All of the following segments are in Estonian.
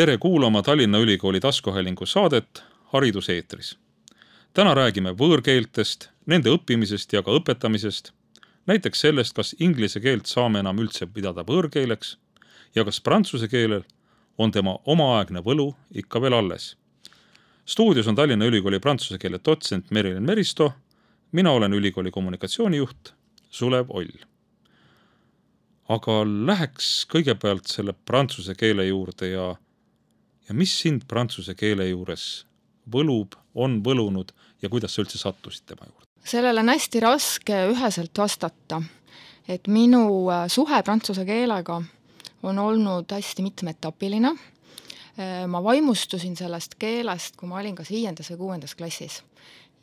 tere kuulama Tallinna Ülikooli taskuhäälingu saadet Haridus eetris. täna räägime võõrkeeltest, nende õppimisest ja ka õpetamisest, näiteks sellest, kas inglise keelt saame enam üldse pidada võõrkeeleks ja kas prantsuse keelel on tema omaaegne võlu ikka veel alles. stuudios on Tallinna Ülikooli prantsuse keele dotsent Merilin Meristo, mina olen ülikooli kommunikatsioonijuht Sulev Oll aga läheks kõigepealt selle prantsuse keele juurde ja ja mis sind prantsuse keele juures võlub, on võlunud ja kuidas sa üldse sattusid tema juurde? sellele on hästi raske üheselt vastata. et minu äh, suhe prantsuse keelega on olnud hästi mitmeetapiline. Äh, ma vaimustusin sellest keelest, kui ma olin kas viiendas või kuuendas klassis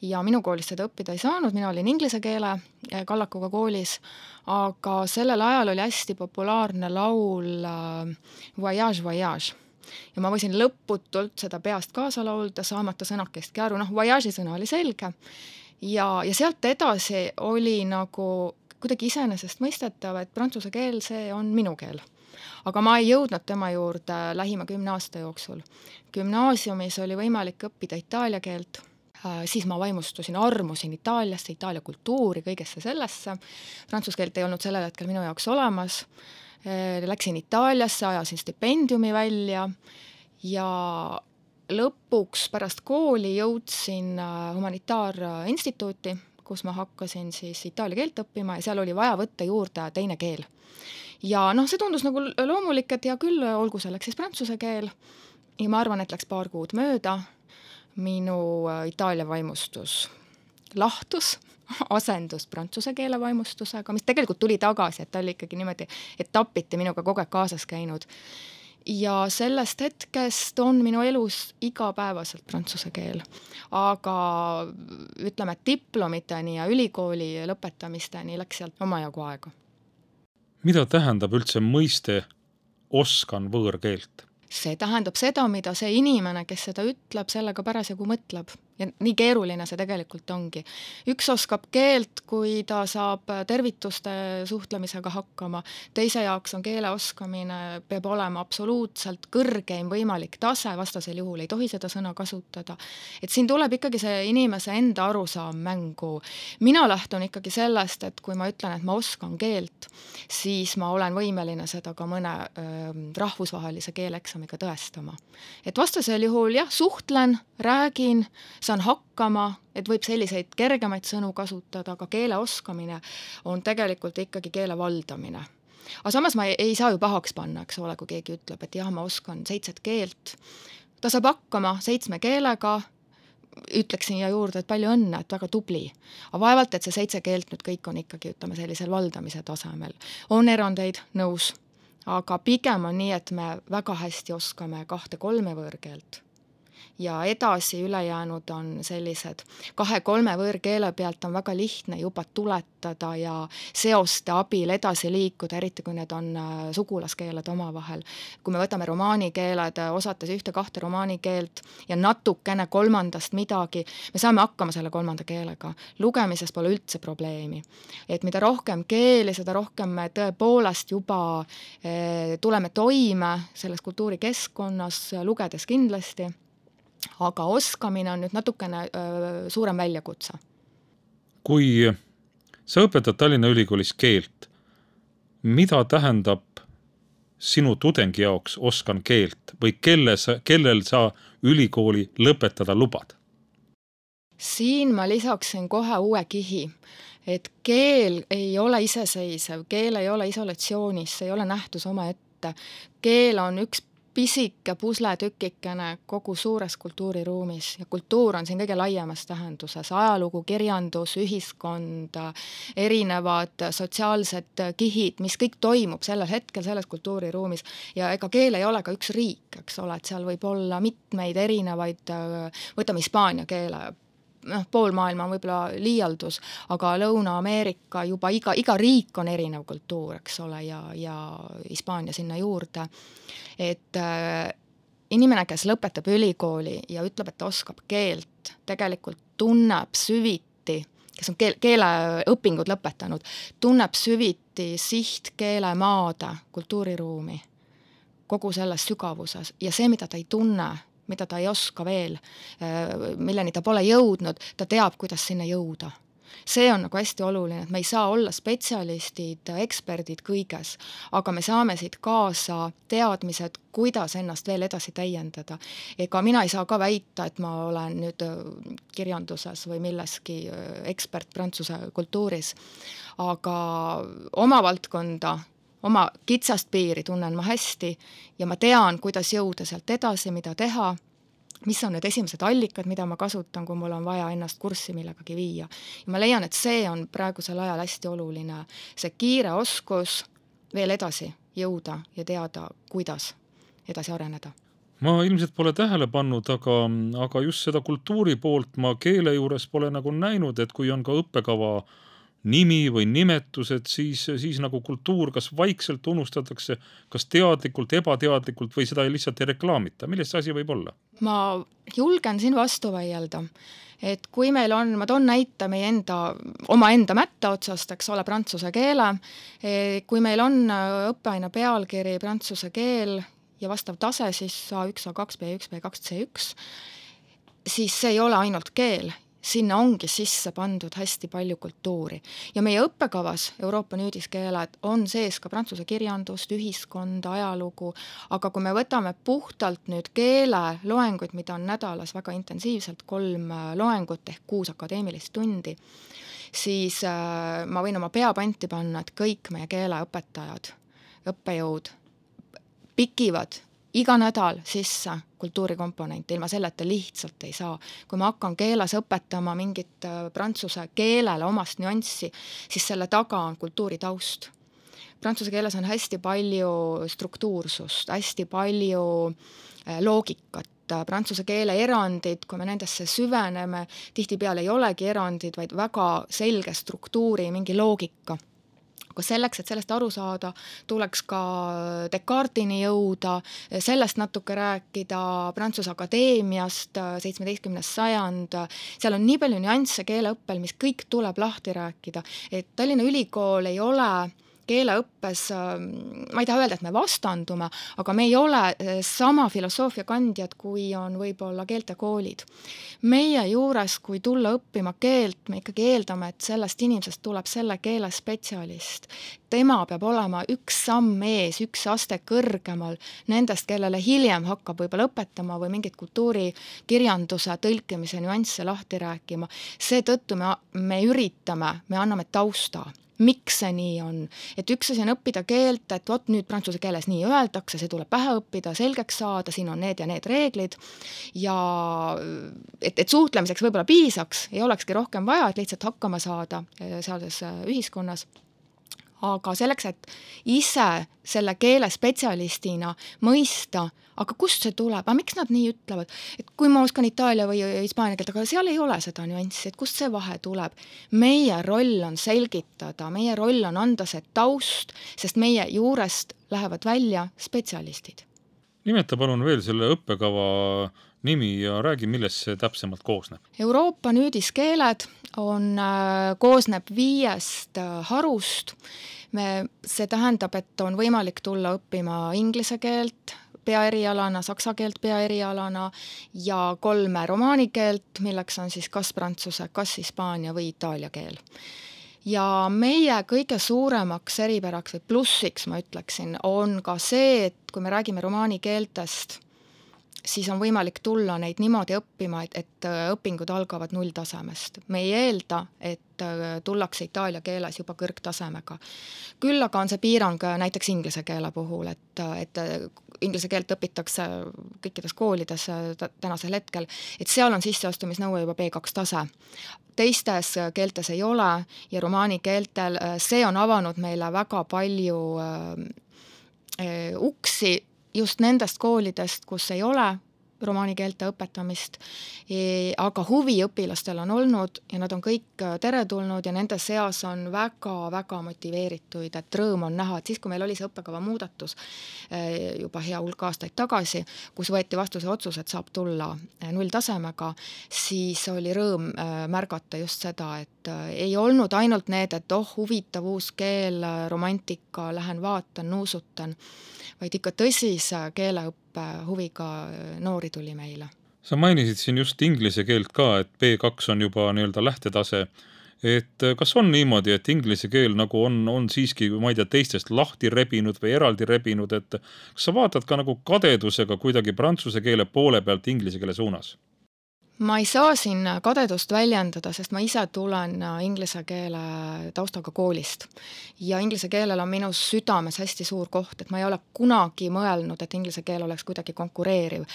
ja minu koolis seda õppida ei saanud, mina olin inglise keele äh, kallakuga koolis, aga sellel ajal oli hästi populaarne laul Voyage, Voyage ja ma võisin lõputult seda peast kaasa laulda, saamata sõnakestki aru, noh, voyage'i sõna oli selge ja, ja sealt edasi oli nagu kuidagi iseenesestmõistetav, et prantsuse keel, see on minu keel. aga ma ei jõudnud tema juurde lähima kümne aasta jooksul. gümnaasiumis oli võimalik õppida itaalia keelt äh, siis ma vaimustusin, armusin Itaaliasse, Itaalia kultuuri, kõigesse sellesse. Prantsuse keelt ei olnud sellel hetkel minu jaoks olemas läksin Itaaliasse, ajasin stipendiumi välja ja lõpuks pärast kooli jõudsin äh, humanitaarinstituuti, kus ma hakkasin siis itaalia keelt õppima ja seal oli vaja võtta juurde teine keel. ja noh, see tundus nagu loomulik, et hea küll, olgu selleks siis prantsuse keel. Ja ma arvan, et läks paar kuud mööda, minu äh, Itaalia vaimustus lahtus asendus prantsuse keele vaimustusega, mis tegelikult tuli tagasi, et ta oli ikkagi niimoodi etapiti minuga kogu aeg kaasas käinud. ja sellest hetkest on minu elus igapäevaselt prantsuse keel. aga ütleme, et diplomiteni ja ülikooli lõpetamisteni läks sealt omajagu aega. mida tähendab üldse mõiste oskan võõrkeelt? see tähendab seda, mida see inimene, kes seda ütleb, sellega parasjagu mõtleb ja nii keeruline see tegelikult ongi. üks oskab keelt, kui ta saab tervituste suhtlemisega hakkama, teise jaoks on keele oskamine, peab olema absoluutselt kõrgeim võimalik tase, vastasel juhul ei tohi seda sõna kasutada. et siin tuleb ikkagi see inimese enda arusaam mängu. mina lähtun ikkagi sellest, et kui ma ütlen, et ma oskan keelt, siis ma olen võimeline seda ka mõne äh, rahvusvahelise keeleeksamiga tõestama. et vastasel juhul jah, suhtlen, räägin, saan hakkama, et võib selliseid kergemaid sõnu kasutada, aga keele oskamine on tegelikult ikkagi keele valdamine. aga samas ma ei, ei saa ju pahaks panna, eks ole, kui keegi ütleb, et jah, ma oskan seitset keelt, ta saab hakkama seitsme keelega, ütleksin siia juurde, et palju õnne, et väga tubli. aga vaevalt, et see seitse keelt nüüd kõik on ikkagi, ütleme, sellisel valdamise tasemel. on erandeid, nõus, aga pigem on nii, et me väga hästi oskame kahte-kolme võõrkeelt ja edasi ülejäänud on sellised kahe-kolme võõrkeele pealt on väga lihtne juba tuletada ja seoste abil edasi liikuda, eriti kui need on äh, sugulaskeeled omavahel. kui me võtame romaani keeled, äh, osates ühte-kahte romaani keelt ja natukene kolmandast midagi, me saame hakkama selle kolmanda keelega. lugemises pole üldse probleemi. et mida rohkem keeli, seda rohkem me tõepoolest juba eh, tuleme toime selles kultuurikeskkonnas, lugedes kindlasti aga oskamine on nüüd natukene öö, suurem väljakutse. kui sa õpetad Tallinna Ülikoolis keelt, mida tähendab sinu tudengi jaoks oskan keelt või kelle sa, kellel sa ülikooli lõpetada lubad? siin ma lisaksin kohe uue kihi, et keel ei ole iseseisev, keel ei ole isolatsioonis, see ei ole nähtus omaette. keel on üks pisike pusletükikene kogu suures kultuuriruumis. Ja kultuur on siin kõige laiemas tähenduses, ajalugu, kirjandus, ühiskond, erinevad sotsiaalsed kihid, mis kõik toimub sellel hetkel selles kultuuriruumis. Ja ega keel ei ole ka üks riik, eks ole, et seal võib olla mitmeid erinevaid, võtame hispaania keele, noh, pool maailma on võib-olla liialdus, aga Lõuna-Ameerika juba iga, iga riik on erinev kultuur, eks ole, ja, ja Hispaania sinna juurde. et äh, inimene, kes lõpetab ülikooli ja ütleb, et ta oskab keelt, tegelikult tunneb süviti, kes on keel, keeleõpingud lõpetanud, tunneb süviti sihtkeelemaade kultuuriruumi kogu selles sügavuses ja see, mida ta ei tunne, mida ta ei oska veel, milleni ta pole jõudnud, ta teab, kuidas sinna jõuda see on nagu hästi oluline, et me ei saa olla spetsialistid, eksperdid kõiges, aga me saame siit kaasa teadmised, kuidas ennast veel edasi täiendada. ega mina ei saa ka väita, et ma olen nüüd äh, kirjanduses või milleski äh, ekspert prantsuse kultuuris, aga oma valdkonda oma kitsast piiri tunnen ma hästi ja ma tean, kuidas jõuda sealt edasi, mida teha mis on need esimesed allikad, mida ma kasutan, kui mul on vaja ennast kurssi millegagi viia. ja ma leian, et see on praegusel ajal hästi oluline, see kiire oskus veel edasi jõuda ja teada, kuidas edasi areneda ma ilmselt pole tähele pannud, aga, aga just seda kultuuri poolt ma keele juures pole nagu näinud, et kui on ka õppekava äh, nimi või nimetused, siis, siis nagu kultuur kas vaikselt unustatakse, kas teadlikult, ebateadlikult või seda lihtsalt ei reklaamita, milles see asi võib olla? ma julgen siin vastu vaielda, et kui meil on, ma toon näite meie enda, omaenda mätta otsast, eks ole, prantsuse keele, e, kui meil on õppeaine pealkiri prantsuse keel ja vastav tase siis A1, A2, B1, B2, C1, siis see ei ole ainult keel sinna ongi sisse pandud hästi palju kultuuri. ja meie õppekavas Euroopa nüüdiskeeled on sees ka prantsuse kirjandust, ühiskonda, ajalugu, aga kui me võtame puhtalt nüüd keeleloenguid, mida on nädalas väga intensiivselt, kolm äh, loengut ehk kuus akadeemilist tundi, siis äh, ma võin oma pea panti panna, et kõik meie keeleõpetajad, õppejõud pikivad iga nädal sisse kultuurikomponente, ilma selleta lihtsalt ei saa. kui ma hakkan keeles õpetama mingit äh, prantsuse keelele omast nüanssi, siis selle taga on kultuuritaust. Prantsuse keeles on hästi palju struktuursust, hästi palju äh, loogikat, prantsuse keele erandid, kui me nendesse süveneme, tihtipeale ei olegi erandid, vaid väga selge struktuuri, mingi loogika aga selleks, et sellest aru saada, tuleks ka Descartesini jõuda, sellest natuke rääkida, Prantsuse Akadeemiast, seitsmeteistkümnes sajand, seal on nii palju nüansse keeleõppel, mis kõik tuleb lahti rääkida, et Tallinna Ülikool ei ole keeleõppes, ähm, ma ei taha öelda, et me vastandume, aga me ei ole äh, sama filosoofia kandjad, kui on võib-olla keeltekoolid. meie juures, kui tulla õppima keelt, me ikkagi eeldame, et sellest inimesest tuleb selle keele spetsialist. tema peab olema üks samm ees, üks aste kõrgemal nendest, kellele hiljem hakkab võib-olla õpetama või mingit kultuurikirjanduse tõlkimise nüansse lahti rääkima. seetõttu me, me üritame, me anname tausta miks see nii on. et üks asi on õppida keelt, et vot nüüd prantsuse keeles nii öeldakse, see tuleb pähe õppida, selgeks saada, siin on need ja need reeglid ja et, et suhtlemiseks võib-olla piisaks, ei olekski rohkem vaja, et lihtsalt hakkama saada eh, sealses eh, ühiskonnas aga selleks, et ise selle keele spetsialistina mõista, aga kust see tuleb, aga miks nad nii ütlevad, et kui ma oskan itaalia või hispaania keelt, aga seal ei ole seda nüanssi, et kust see vahe tuleb. meie roll on selgitada, meie roll on anda see taust, sest meie juurest lähevad välja spetsialistid. nimeta palun veel selle õppekava nimi ja räägi, millest see täpsemalt koosneb? Euroopa nüüdiskeeled on, äh, koosneb viiest äh, harust, me, see tähendab, et on võimalik tulla õppima inglise keelt, peaerialana, saksa keelt peaerialana ja kolme romaani keelt, milleks on siis kas prantsuse, kas hispaania või itaalia keel. ja meie kõige suuremaks eripäraks või plussiks, ma ütleksin, on ka see, et kui me räägime romaani keeltest, siis on võimalik tulla neid niimoodi õppima, et, et äh, õpingud algavad nulltasemest. me ei eelda, et äh, tullakse itaalia keeles juba kõrgtasemega. küll aga on see piirang äh, näiteks inglise keele puhul, et, et inglise keelt õpitakse kõikides koolides tänasel hetkel, et seal on sisseastumisnõue juba B2 tase. teistes keeltes ei ole ja romaani keeltel see on avanud meile väga palju uksi just nendest koolidest, kus ei ole romaani keelte õpetamist, e, aga huvi õpilastel on olnud ja nad on kõik teretulnud ja nende seas on väga-väga motiveerituid, et rõõm on näha, et siis, kui meil oli see õppekava muudatus e, juba hea hulk aastaid tagasi, kus võeti vastu see otsus, et saab tulla e, nulltasemega, siis oli rõõm märgata just seda, et ei olnud ainult need, et oh, huvitav uus keel, romantika, lähen vaatan, nuusutan, vaid ikka tõsise keeleõppe huviga noori tuli meile. sa mainisid siin just inglise keelt ka, et B2 on juba nii-öelda lähtetase et kas on niimoodi, et inglise keel nagu on, on siiski, ma ei tea, teistest lahti rebinud või eraldi rebinud, et kas sa vaatad ka nagu kadedusega kuidagi prantsuse keele poole pealt inglise keele suunas? Ma ei saa siin kadedust väljendada, sest ma ise tulen inglise keele taustaga koolist. ja inglise keelel on minu südames hästi suur koht, et ma ei ole kunagi mõelnud, et inglise keel oleks kuidagi konkureeriv.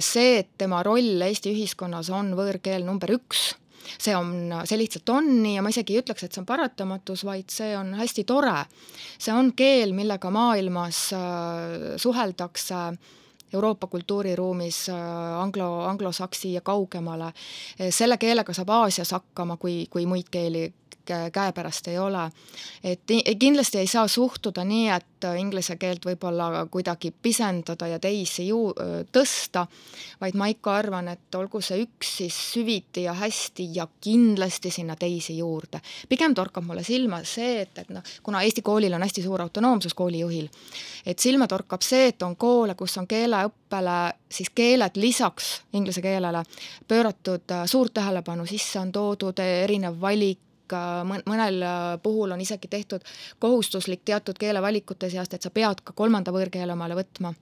see, et tema roll Eesti ühiskonnas on võõrkeel number üks, see on, see lihtsalt on nii ja ma isegi ei ütleks, et see on paratamatus, vaid see on hästi tore. see on keel, millega maailmas suheldakse äh, Euroopa kultuuriruumis äh, anglo, anglosaksi ja kaugemale. selle keelega saab Aasias hakkama, kui, kui muid keeli käepärast ei ole. et kindlasti ei saa suhtuda nii, et inglise keelt võib-olla kuidagi pisendada ja teisi ju tõsta, vaid ma ikka arvan, et olgu see üks siis süviti ja hästi ja kindlasti sinna teisi juurde. pigem torkab mulle silma see, et, et noh, kuna Eesti koolil on hästi suur autonoomsus koolijuhil, et silma torkab see, et on koole, kus on keeleõppele siis keeled lisaks inglise keelele pööratud suurt tähelepanu, sisse on toodud erinev valik, mõnel puhul on isegi tehtud kohustuslik teatud keelevalikute seast, et sa pead ka kolmanda võõrkeele omale võtma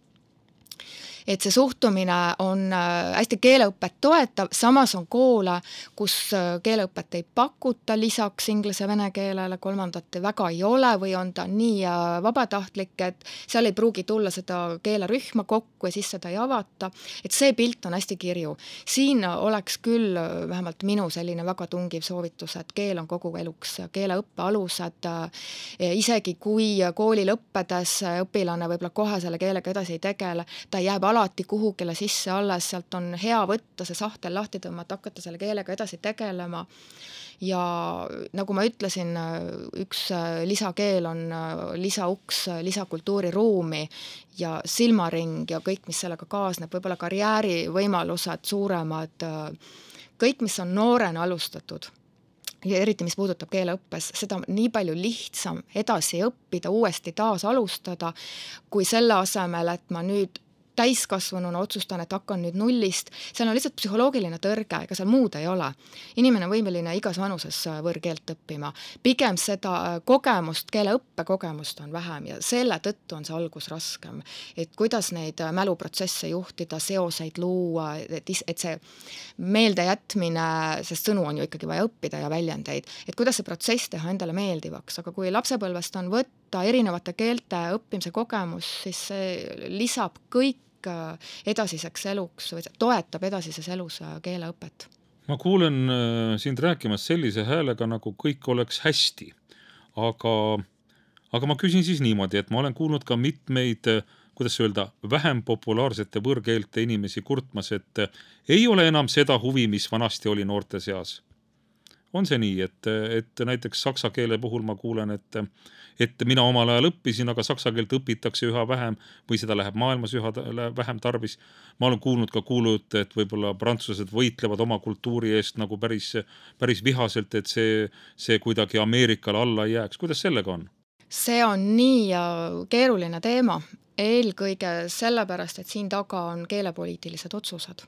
et see suhtumine on äh, hästi keeleõpet toetav, samas on koole, kus äh, keeleõpet ei pakuta lisaks inglise-vene keelele, kolmandat väga ei ole või on ta nii äh, vabatahtlik, et seal ei pruugi tulla seda keelerühma kokku ja siis seda ei avata, et see pilt on hästi kirju. siin oleks küll vähemalt minu selline väga tungiv soovitus, et keel on kogu eluks, keeleõppe alused, isegi kui kooli lõppedes õpilane võib-olla kohe selle keelega edasi ei tegele, ta jääb alati kuhugile sisse alles, sealt on hea võtta see sahtel lahti tõmmata, hakata selle keelega edasi tegelema. ja nagu ma ütlesin, üks lisakeel on lisauks lisakultuuriruumi ja silmaring ja kõik, mis sellega kaasneb, võib-olla karjäärivõimalused suuremad, kõik, mis on noorena alustatud ja eriti, mis puudutab keeleõppes, seda on nii palju lihtsam edasi õppida, uuesti taas alustada, kui selle asemel, et ma nüüd täiskasvanuna otsustan, et hakkan nüüd nullist, seal on lihtsalt psühholoogiline tõrge, ega seal muud ei ole. inimene on võimeline igas vanuses äh, võõrkeelt õppima, pigem seda äh, kogemust, keeleõppe kogemust on vähem ja selle tõttu on see algus raskem. et kuidas neid äh, mäluprotsesse juhtida, seoseid luua, et, et see meeldejätmine, sest sõnu on ju ikkagi vaja õppida ja väljendeid, et kuidas see protsess teha endale meeldivaks, aga kui lapsepõlvest on võtta erinevate keelte õppimise kogemus, siis see lisab kõik edasiseks eluks või toetab edasises elus äh, keeleõpet. ma kuulen äh, sind rääkimas sellise häälega, nagu kõik oleks hästi. aga, aga ma küsin siis niimoodi, et ma olen kuulnud ka mitmeid kuidas öelda, vähem populaarsete võõrkeelte inimesi kurtmas, et ei ole enam seda huvi, mis vanasti oli noorte seas. On see nii, et, et näiteks saksa keele puhul ma kuulen, et et mina omal ajal õppisin, aga saksa keelt õpitakse üha vähem või seda läheb maailmas üha vähem tarvis. ma olen kuulnud ka kuulujutte, et võib-olla prantslased võitlevad oma kultuuri eest nagu päris, päris vihaselt, et see, see kuidagi Ameerikale alla ei jääks. kuidas sellega on? see on nii keeruline teema, eelkõige sellepärast, et siin taga on keelepoliitilised otsused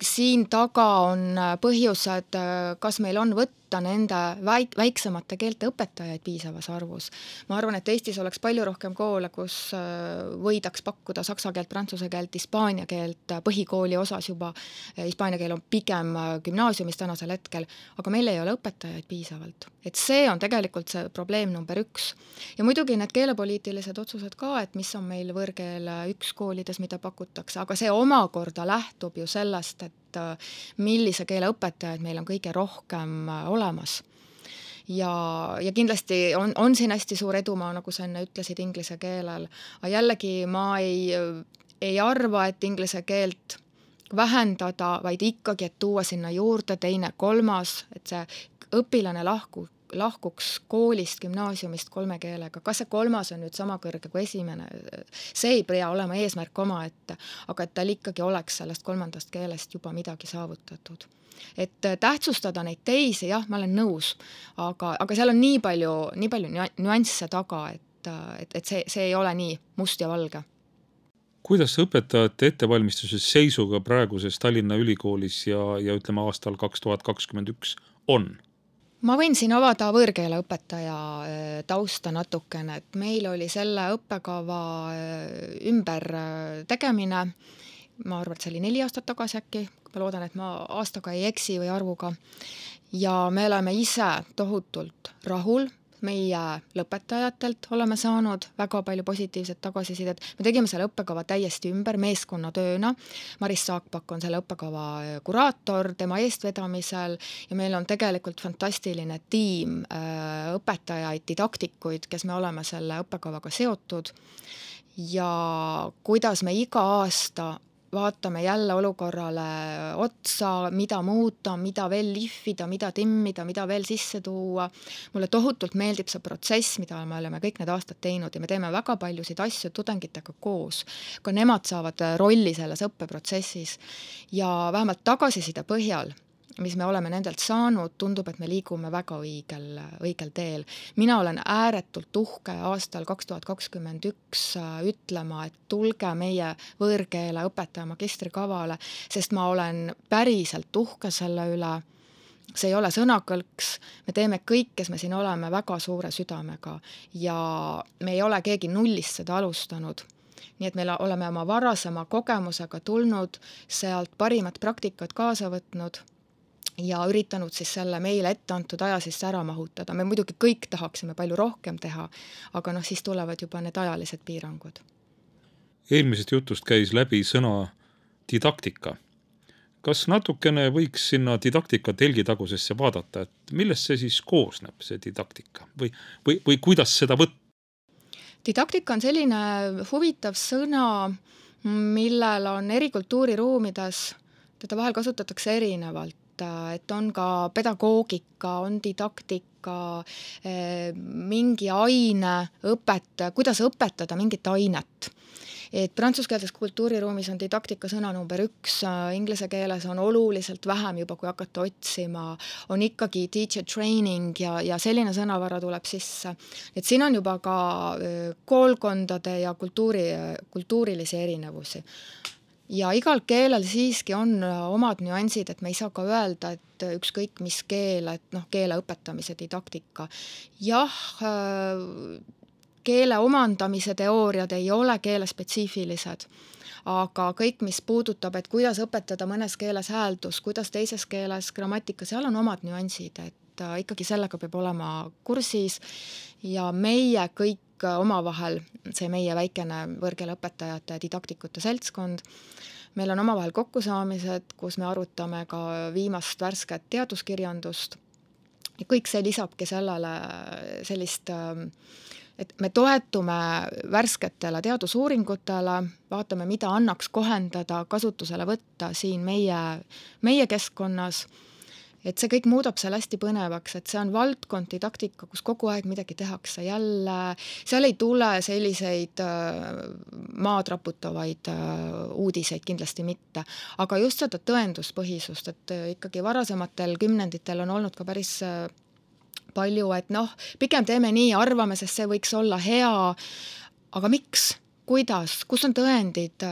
siin taga on põhjused, kas meil on võtta võtta nende väik-, väiksemate keelte õpetajaid piisavas arvus. ma arvan, et Eestis oleks palju rohkem koole, kus äh, võidaks pakkuda saksa keelt, prantsuse keelt, hispaania keelt põhikooli osas juba, hispaania keel on pigem äh, gümnaasiumis tänasel hetkel, aga meil ei ole õpetajaid piisavalt. et see on tegelikult see probleem number üks. ja muidugi need keelepoliitilised otsused ka, et mis on meil võõrkeel üks koolides, mida pakutakse, aga see omakorda lähtub ju sellest, et et äh, millise keele õpetajaid meil on kõige rohkem äh, olemas. Ja, ja kindlasti on, on siin hästi suur edumaa, nagu sa enne ütlesid, inglise keelel, aga jällegi ma ei, ei arva, et inglise keelt vähendada, vaid ikkagi, et tuua sinna juurde teine, kolmas, et see õpilane lahku, lahkuks koolist, gümnaasiumist kolme keelega, kas see kolmas on nüüd sama kõrge kui esimene, see ei pea olema eesmärk omaette, aga et tal ikkagi oleks sellest kolmandast keelest juba midagi saavutatud. Et tähtsustada neid teisi, jah, ma olen nõus, aga, aga seal on nii palju, nii palju nüansse taga, et, et, et see, see ei ole nii must ja valge. Kuidas õpetajate ettevalmistuse seisuga praeguses Tallinna Ülikoolis ja, ja ütleme aastal kaks tuhat kakskümmend üks on? Ma võin siin avada võõrkeeleõpetaja äh, tausta natukene, et meil oli selle õppekava äh, ümbertegemine, ma arvan, et see oli neli aastat tagasi äkki, ma loodan, et ma aastaga ei eksi või arvuga, ja me oleme ise tohutult rahul meie lõpetajatelt oleme saanud väga palju positiivset tagasisidet, me tegime selle õppekava täiesti ümber meeskonnatööna, Maris Saakpak on selle õppekava äh, kuraator tema eestvedamisel ja meil on tegelikult fantastiline tiim äh, õpetajaid, didaktikuid, kes me oleme selle õppekavaga seotud. Ja kuidas me iga aasta vaatame jälle olukorrale otsa, mida muuta, mida veel lihvida, mida timmida, mida veel sisse tuua. mulle tohutult meeldib see protsess, mida me oleme kõik need aastad teinud ja me teeme väga paljusid asju tudengitega koos. ka nemad saavad rolli selles õppeprotsessis ja vähemalt tagasiside põhjal mis me oleme nendelt saanud, tundub, et me liigume väga õigel, õigel teel. mina olen ääretult uhke aastal kaks tuhat kakskümmend üks äh, ütlema, et tulge meie võõrkeele õpetaja magistrikavale, sest ma olen päriselt uhke selle üle. See ei ole sõnakõlks, me teeme kõik, kes me siin oleme, väga suure südamega ja me ei ole keegi nullist seda alustanud. Nii et me oleme oma varasema kogemusega tulnud, sealt parimat praktikat kaasa võtnud ja üritanud siis selle meile ette antud aja sisse ära mahutada, me muidugi kõik tahaksime palju rohkem teha, aga noh, siis tulevad juba need ajalised piirangud. eelmisest jutust käis läbi sõna didaktika. kas natukene võiks sinna didaktika telgitagusesse vaadata, et millest see siis koosneb, see didaktika või, või, või kuidas seda võtta? didaktika on selline huvitav sõna, millel on eri kultuuriruumides, teda vahel kasutatakse erinevalt et on ka pedagoogika, on didaktika, eh, mingi aine õpetaja, kuidas õpetada mingit ainet. Et prantsuskeelses kultuuriruumis on didaktika sõna number üks, inglise keeles on oluliselt vähem juba, kui hakata otsima, on ikkagi teacher training ja, ja selline sõnavara tuleb sisse. et siin on juba ka eh, koolkondade ja kultuuri, kultuurilisi erinevusi ja igal keelel siiski on äh, omad nüansid, et me ei saa ka öelda, et äh, ükskõik mis keel, et noh, keele õpetamise didaktika. jah, äh, keele omandamise teooriad ei ole keelespetsiifilised, aga kõik, mis puudutab, et kuidas õpetada mõnes keeles hääldus, kuidas teises keeles grammatika, seal on omad nüansid, et ikkagi sellega peab olema kursis ja meie kõik omavahel, see meie väikene võõrkeeleõpetajate didaktikute seltskond, meil on omavahel kokkusaamised, kus me arutame ka viimast värsket teaduskirjandust ja kõik see lisabki sellele sellist et me toetume värsketele teadusuuringutele, vaatame, mida annaks kohendada, kasutusele võtta siin meie, meie keskkonnas et see kõik muudab selle hästi põnevaks, et see on valdkond, didaktika, kus kogu aeg midagi tehakse, jälle seal ei tule selliseid äh, maad raputavaid äh, uudiseid, kindlasti mitte. aga just seda tõenduspõhisust, et äh, ikkagi varasematel kümnenditel on olnud ka päris palju, et noh, pigem teeme nii, arvame, sest see võiks olla hea, aga miks? Kuidas, kus on tõendid,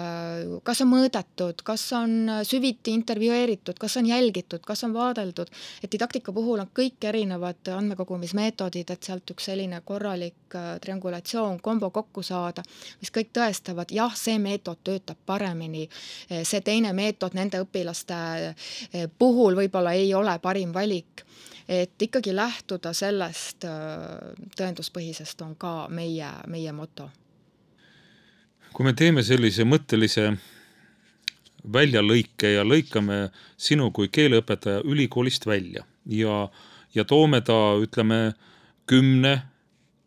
kas on mõõdetud, kas on süviti intervjueeritud, kas on jälgitud, kas on vaadeldud, et didaktika puhul on kõik erinevad andmekogumismeetodid, et sealt üks selline korralik äh, triangulatsioon, kombo kokku saada, mis kõik tõestavad, jah, see meetod töötab paremini, see teine meetod nende õpilaste äh, puhul võib-olla ei ole parim valik. Et ikkagi lähtuda sellest äh, tõenduspõhisest on ka meie, meie moto kui me teeme sellise mõttelise väljalõike ja lõikame sinu kui keeleõpetaja ülikoolist välja ja, ja toome ta, ütleme, kümne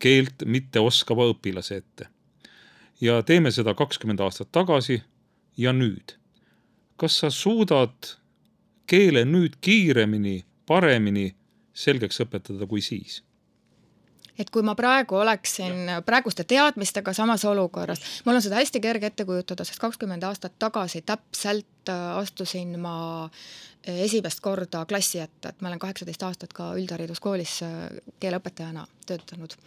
keelt mitteoskava õpilase ette. ja teeme seda kakskümmend aastat tagasi ja nüüd. kas sa suudad keele nüüd kiiremini, paremini selgeks õpetada kui siis? Et kui ma praegu oleksin praeguste teadmistega samas olukorras, mul on seda hästi kerge ette kujutada, sest kakskümmend aastat tagasi täpselt äh, astusin ma äh, esimest korda klassi ette, et ma olen kaheksateist aastat ka üldhariduskoolis äh, keeleõpetajana töötanud.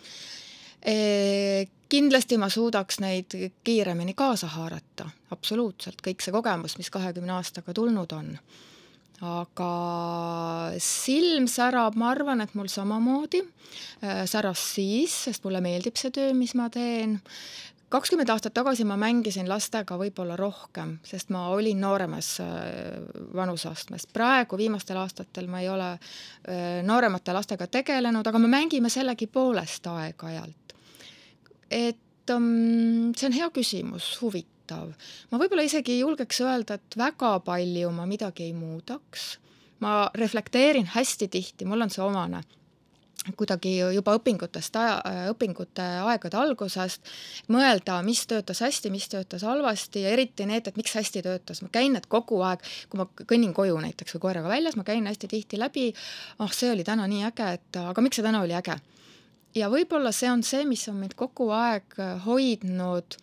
Kindlasti ma suudaks neid kiiremini kaasa haarata, absoluutselt, kõik see kogemus, mis kahekümne aastaga tulnud on aga silm särab, ma arvan, et mul samamoodi äh, säras siis, sest mulle meeldib see töö, mis ma teen. kakskümmend aastat tagasi ma mängisin lastega võib-olla rohkem, sest ma olin nooremas äh, vanuseastmes. praegu viimastel aastatel ma ei ole äh, nooremate lastega tegelenud, aga me mängime sellegipoolest aeg-ajalt. et um, see on hea küsimus, huvitav muudetav. ma võib-olla isegi julgeks öelda, et väga palju ma midagi ei muudaks. ma reflekteerin hästi tihti, mul on see omane kuidagi juba õpingutest, õpingute aegade algusest, mõelda, mis töötas hästi, mis töötas halvasti ja eriti need, et miks hästi töötas, ma käin need kogu aeg, kui ma kõnnin koju näiteks või koeraga väljas, ma käin hästi tihti läbi, ah oh,, see oli täna nii äge, et aga miks see täna oli äge. ja võib-olla see on see, mis on mind kogu aeg hoidnud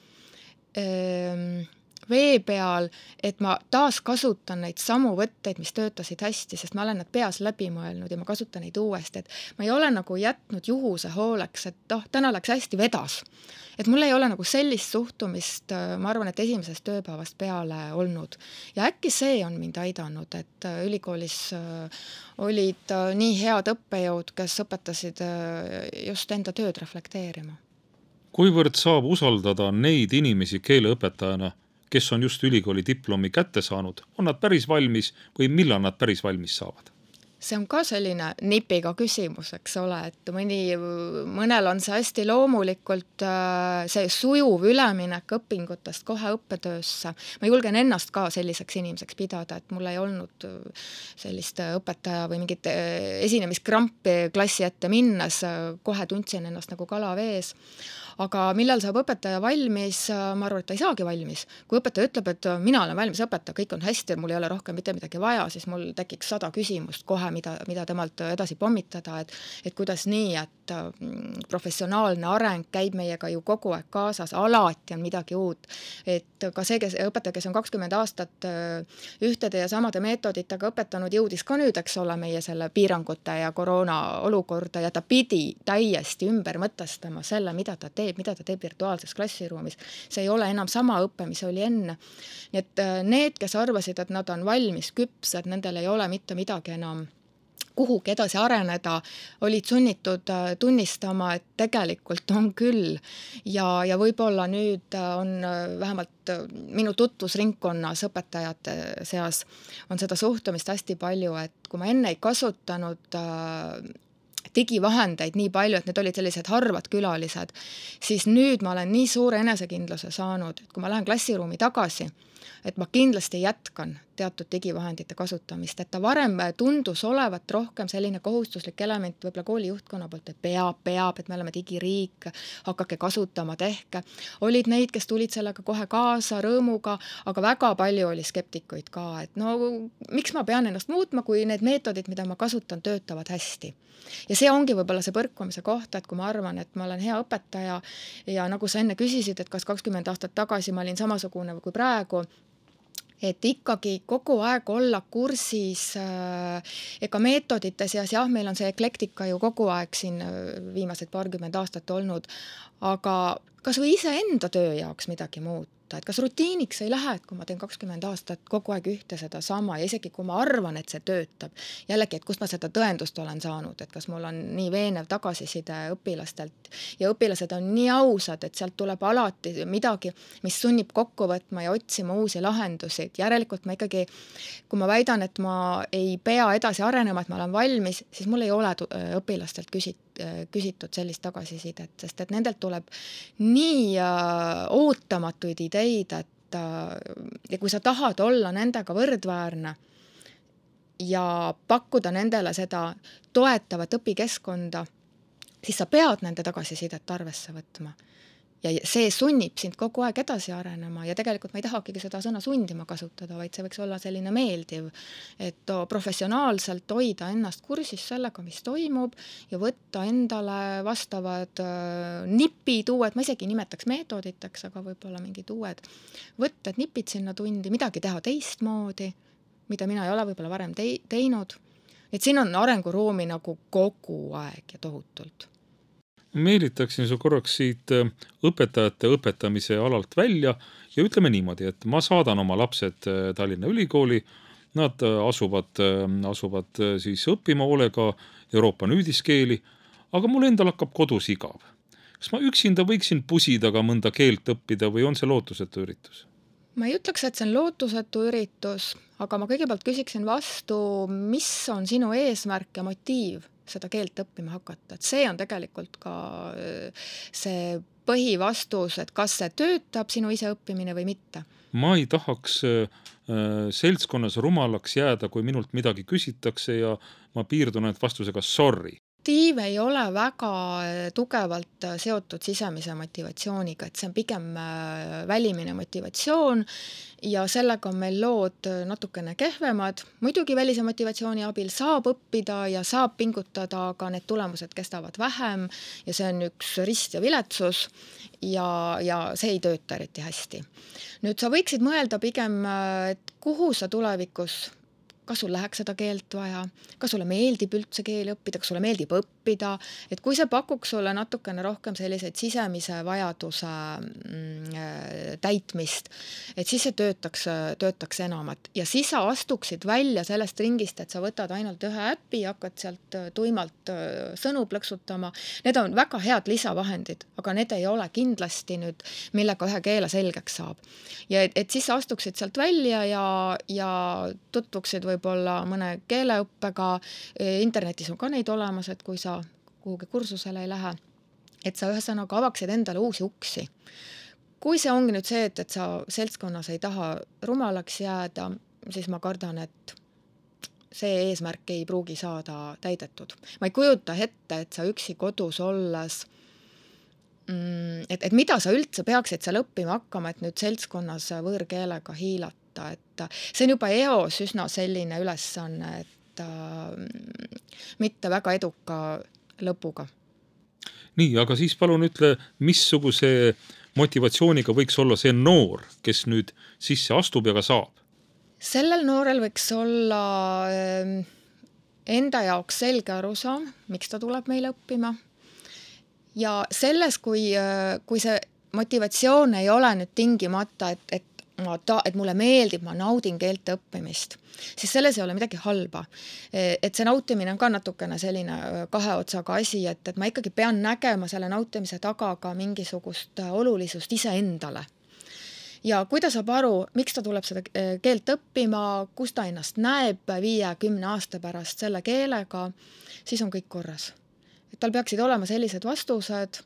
vee peal, et ma taaskasutan neid samu võtteid, mis töötasid hästi, sest ma olen nad peas läbi mõelnud ja ma kasutan neid uuesti, et ma ei ole nagu jätnud juhuse hooleks, et oh, täna läks hästi, vedas. et mul ei ole nagu sellist suhtumist, äh, ma arvan, et esimesest tööpäevast peale olnud. ja äkki see on mind aidanud, et äh, ülikoolis äh, olid nii head õppejõud, kes õpetasid just enda tööd reflekteerima kuivõrd saab usaldada neid inimesi keeleõpetajana, kes on just ülikooli diplomi kätte saanud, on nad päris valmis või millal nad päris valmis saavad? see on ka selline nipiga küsimus, eks ole, et mõni, mõnel on see hästi loomulikult äh, see sujuv üleminek õpingutest kohe õppetöösse. ma julgen ennast ka selliseks inimeseks pidada, et mul ei olnud äh, sellist õpetaja või mingit äh, esinemiskrampi klassi ette minnes, kohe tundsin ennast nagu kala vees aga millal saab õpetaja valmis, ma arvan, et ta ei saagi valmis. kui õpetaja ütleb, et mina olen valmis õpetaja, kõik on hästi, mul ei ole rohkem mitte midagi vaja, siis mul tekiks sada küsimust kohe, mida, mida temalt edasi pommitada, et et kuidas nii, et mm, professionaalne areng käib meiega ju kogu aeg kaasas, alati on midagi uut. et ka see, kes, õpetaja, kes on kakskümmend aastat äh, ühtede ja samade meetoditega õpetanud, jõudis ka nüüd, eks ole, meie selle piirangute ja koroona olukorda ja ta pidi täiesti ümber mõtestama selle, mida ta teeb, mida ta teeb virtuaalses klassiruumis. see ei ole enam sama õpe, mis oli enne. nii et äh, need, kes arvasid, et nad on valmis, küpsed, nendel ei ole mitte midagi enam kuhugi edasi areneda, olid sunnitud äh, tunnistama, et tegelikult on küll. ja, ja võib-olla nüüd äh, on vähemalt minu tutvusringkonnas õpetajate seas on seda suhtumist hästi palju, et kui ma enne ei kasutanud digivahendeid nii palju, et need olid sellised harvad külalised, siis nüüd ma olen nii suure enesekindluse saanud, et kui ma lähen klassiruumi tagasi, et ma kindlasti jätkan teatud digivahendite kasutamist, et ta varem tundus olevat rohkem selline kohustuslik element võib-olla kooli juhtkonna poolt, et peab, peab, et me oleme digiriik, hakake kasutama, tehke. olid neid, kes tulid sellega kohe kaasa rõõmuga, aga väga palju oli skeptikuid ka, et no miks ma pean ennast muutma, kui need meetodid, mida ma kasutan, töötavad hästi. ja see ongi võib-olla see põrkumise koht, et kui ma arvan, et ma olen hea õpetaja ja nagu sa enne küsisid, et kas kakskümmend aastat tagasi ma olin samasugune kui praegu et ikkagi kogu aeg olla kursis äh, ega meetodite seas, jah, meil on see eklektika ju kogu aeg siin äh, viimased paarkümmend aastat olnud, aga kas või iseenda töö jaoks midagi muuta et kas rutiiniks ei lähe, et kui ma teen kakskümmend aastat kogu aeg ühte sedasama ja isegi kui ma arvan, et see töötab, jällegi, et kust ma seda tõendust olen saanud, et kas mul on nii veenev tagasiside õpilastelt ja õpilased on nii ausad, et sealt tuleb alati midagi, mis sunnib kokku võtma ja otsima uusi lahendusi, et järelikult ma ikkagi, kui ma väidan, et ma ei pea edasi arenema, et ma olen valmis, siis mul ei ole õpilastelt küsit-, küsitud sellist tagasisidet, sest et nendelt tuleb nii äh, ootamatuid ideid, et äh, ja kui sa tahad olla nendega võrdväärne ja pakkuda nendele seda toetavat õpikeskkonda, siis sa pead nende tagasisidet arvesse võtma ja see sunnib sind kogu aeg edasi arenema ja tegelikult ma ei tahakigi seda sõna sundima kasutada, vaid see võiks olla selline meeldiv, et professionaalselt hoida ennast kursis sellega, mis toimub ja võtta endale vastavad äh, nipid, uued, ma isegi ei nimetaks meetoditeks, aga võib-olla mingid uued võtted, nipid sinna tundi, midagi teha teistmoodi, mida mina ei ole võib-olla varem tei-, teinud. et siin on arenguruumi nagu kogu aeg ja tohutult meelitaksin su korraks siit äh, õpetajate õpetamise alalt välja ja ütleme niimoodi, et ma saadan oma lapsed äh, Tallinna Ülikooli. Nad äh, asuvad, asuvad siis õppima hoolega Euroopa nüüdiskeeli, aga mul endal hakkab kodus igav. kas ma üksinda võiksin pusida ka mõnda keelt õppida või on see lootusetu üritus? ma ei ütleks, et see on lootusetu üritus, aga ma kõigepealt küsiksin vastu, mis on sinu eesmärk ja motiiv seda keelt õppima hakata, et see on tegelikult ka äh, see põhivastus, et kas see töötab, sinu iseõppimine või mitte. ma ei tahaks äh, seltskonnas rumalaks jääda, kui minult midagi küsitakse ja ma piirdun ainult vastusega sorry motiiv ei ole väga äh, tugevalt äh, seotud sisemise motivatsiooniga, et see on pigem äh, välimine motivatsioon ja sellega on meil lood natukene kehvemad. muidugi välise motivatsiooni abil saab õppida ja saab pingutada, aga need tulemused kestavad vähem ja see on üks rist ja viletsus ja, ja see ei tööta eriti hästi. nüüd sa võiksid mõelda pigem, et kuhu sa tulevikus kas sul läheks seda keelt vaja, kas sulle meeldib üldse keeli õppida, kas sulle meeldib õppida, et kui see pakuks sulle natukene rohkem selliseid sisemise vajaduse mm, äh, täitmist, et siis see töötaks, töötaks enamat ja siis sa astuksid välja sellest ringist, et sa võtad ainult ühe äpi ja hakkad sealt äh, tuimalt äh, sõnu plõksutama. Need on väga head lisavahendid, aga need ei ole kindlasti nüüd, millega ühe keele selgeks saab. ja et, et siis sa astuksid sealt välja ja, ja tutvuksid võib-olla mõne keeleõppega, internetis on ka neid olemas, et kui sa kuhugi kursusele ei lähe, et sa ühesõnaga avaksid endale uusi uksi. kui see ongi nüüd see, et, et sa seltskonnas ei taha rumalaks jääda, siis ma kardan, et see eesmärk ei pruugi saada täidetud. ma ei kujuta ette, et sa üksi kodus olles mm, et, et mida sa üldse peaksid seal õppima hakkama, et nüüd seltskonnas võõrkeelega hiilata võtta, et see on juba eos üsna selline ülesanne, et äh, mitte väga eduka lõpuga. nii, aga siis palun ütle, missuguse motivatsiooniga võiks olla see noor, kes nüüd sisse astub ja ka saab? sellel noorel võiks olla äh, enda jaoks selge arusaam, miks ta tuleb meile õppima. ja selles, kui, äh, kui see motivatsioon ei ole nüüd tingimata, et, et ma ta-, et mulle meeldib, ma naudin keelte õppimist, siis selles ei ole midagi halba. et see nautimine on ka natukene selline äh, kahe otsaga asi, et, et ma ikkagi pean nägema selle nautimise taga ka mingisugust äh, olulisust iseendale ja kui ta saab aru, miks ta tuleb seda äh, keelt õppima, kus ta ennast näeb viie-kümne aasta pärast selle keelega, siis on kõik korras. et tal peaksid olema sellised vastused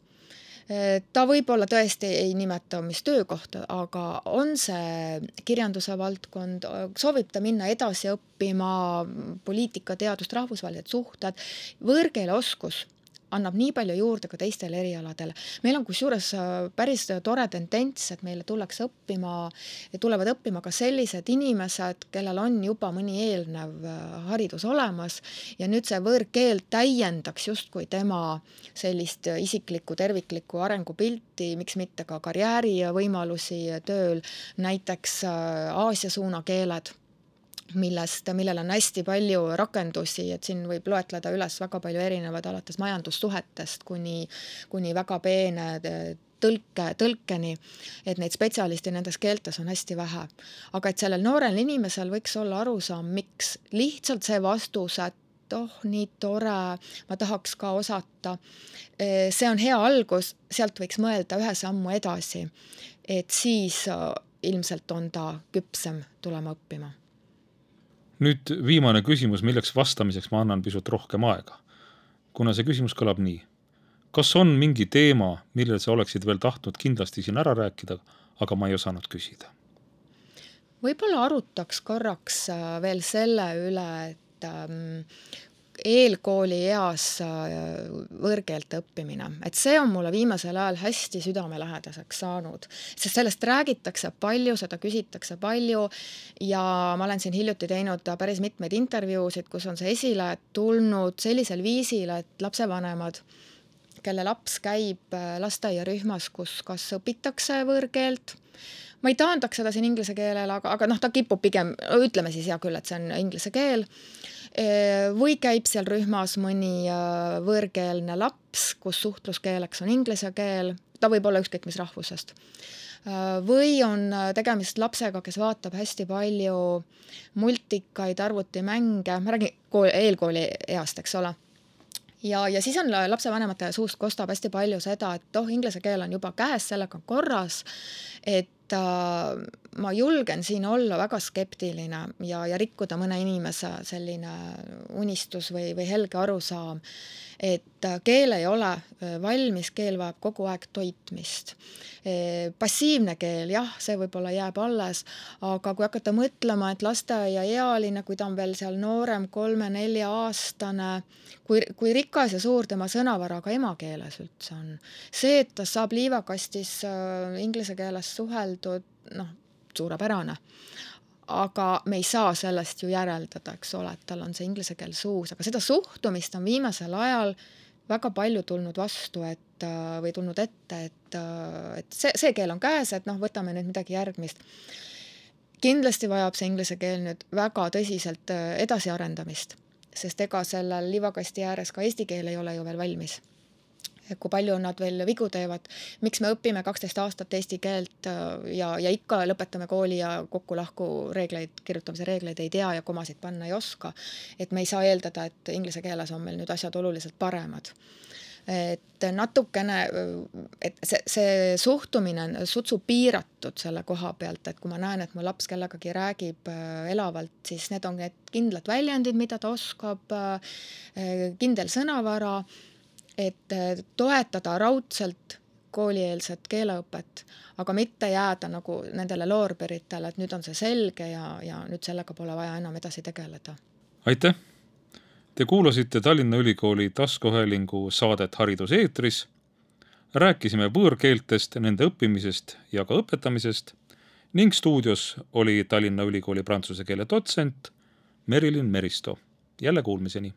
ta võib-olla tõesti ei nimeta, mis töökohta, aga on see kirjanduse valdkond, soovib ta minna edasi õppima poliitikateadust, rahvusvahelised suhted, võõrkeele oskus annab nii palju juurde ka teistele erialadele. meil on kusjuures äh, päris tore tendents, et meile tullakse õppima, tulevad õppima ka sellised inimesed, kellel on juba mõni eelnev äh, haridus olemas. Ja nüüd see võõrkeel täiendaks justkui tema sellist isiklikku terviklikku arengupilti, miks mitte ka karjäärivõimalusi tööl, näiteks äh, Aasia suunakeeled millest, millel on hästi palju rakendusi, et siin võib loetleda üles väga palju erinevaid, alates majandussuhetest kuni, kuni väga peene tõlke, tõlkeni, et neid spetsialiste nendes keeltes on hästi vähe. aga et sellel noorel inimesel võiks olla arusaam, miks, lihtsalt see vastus, et oh, nii tore, ma tahaks ka osata. see on hea algus, sealt võiks mõelda ühe sammu edasi. et siis ilmselt on ta küpsem tulema õppima nüüd viimane küsimus, milleks vastamiseks ma annan pisut rohkem aega. kuna see küsimus kõlab nii. kas on mingi teema, millel sa oleksid veel tahtnud kindlasti siin ära rääkida, aga ma ei osanud küsida? võib-olla arutaks korraks äh, veel selle üle, et ähm, eelkoolieas võõrkeelte õppimine, et see on mulle viimasel ajal hästi südamelähedaseks saanud, sest sellest räägitakse palju, seda küsitakse palju ja ma olen siin hiljuti teinud päris mitmeid intervjuusid, kus on see esile tulnud sellisel viisil, et lapsevanemad kelle laps käib lasteaiarühmas, kus kas õpitakse võõrkeelt ma ei taandaks seda siin inglise keelele, aga, aga noh, ta kipub pigem, ütleme siis hea küll, et see on inglise keel, või käib seal rühmas mõni äh, võõrkeelne laps, kus suhtluskeeleks on inglise keel, ta võib olla ükskõik mis rahvusest. Äh, või on äh, tegemist lapsega, kes vaatab hästi palju multikaid, arvutimänge, ma räägin kool, eelkooli east, eks ole. Ja, ja siis on lapsevanemate suust kostab hästi palju seda, et oh, inglise keel on juba käes, sellega on korras, et äh, ma julgen siin olla väga skeptiline ja, ja rikkuda mõne inimese selline unistus või, või helge arusaam, et äh, keel ei ole äh, valmis, keel vajab kogu aeg toitmist. Passiivne keel, jah, see võib-olla jääb alles, aga kui hakata mõtlema, et lasteaiaealine, kui ta on veel seal noorem, kolme-nelja-aastane, kui, kui rikas ja suur tema sõnavara ka emakeeles üldse on. see, et ta saab liivakastis inglise keeles suheldud, noh, suurepärane. Aga me ei saa sellest ju järeldada, eks ole, et tal on see inglise keel suus, aga seda suhtumist on viimasel ajal väga palju tulnud vastu, et äh, või tulnud ette, et, äh, et see, see keel on käes, et noh, võtame nüüd midagi järgmist. kindlasti vajab see inglise keel nüüd väga tõsiselt äh, edasiarendamist, sest ega sellel liivakasti ääres ka eesti keel ei ole ju veel valmis kui palju nad veel vigu teevad, miks me õpime kaksteist aastat eesti keelt äh, ja, ja ikka lõpetame kooli ja kokku-lahku reegleid, kirjutamise reegleid ei tea ja komasid panna ei oska. et me ei saa eeldada, et inglise keeles on meil nüüd asjad oluliselt paremad et natukene, et see, see suhtumine on sutsu piiratud selle koha pealt, et kui ma näen, et mu laps kellegagi räägib äh, elavalt, siis need on need kindlad väljendid, mida ta oskab, äh, kindel sõnavara et äh, toetada raudselt koolieelset keeleõpet, aga mitte jääda nagu nendele loorberitele, et nüüd on see selge ja, ja nüüd sellega pole vaja enam edasi tegeleda. aitäh! Te kuulasite Tallinna Ülikooli taskuhäälingu saadet Haridus eetris. rääkisime võõrkeeltest, nende õppimisest ja ka õpetamisest ning stuudios oli Tallinna Ülikooli prantsuse keele dotsent Merilin Meristo. jälle kuulmiseni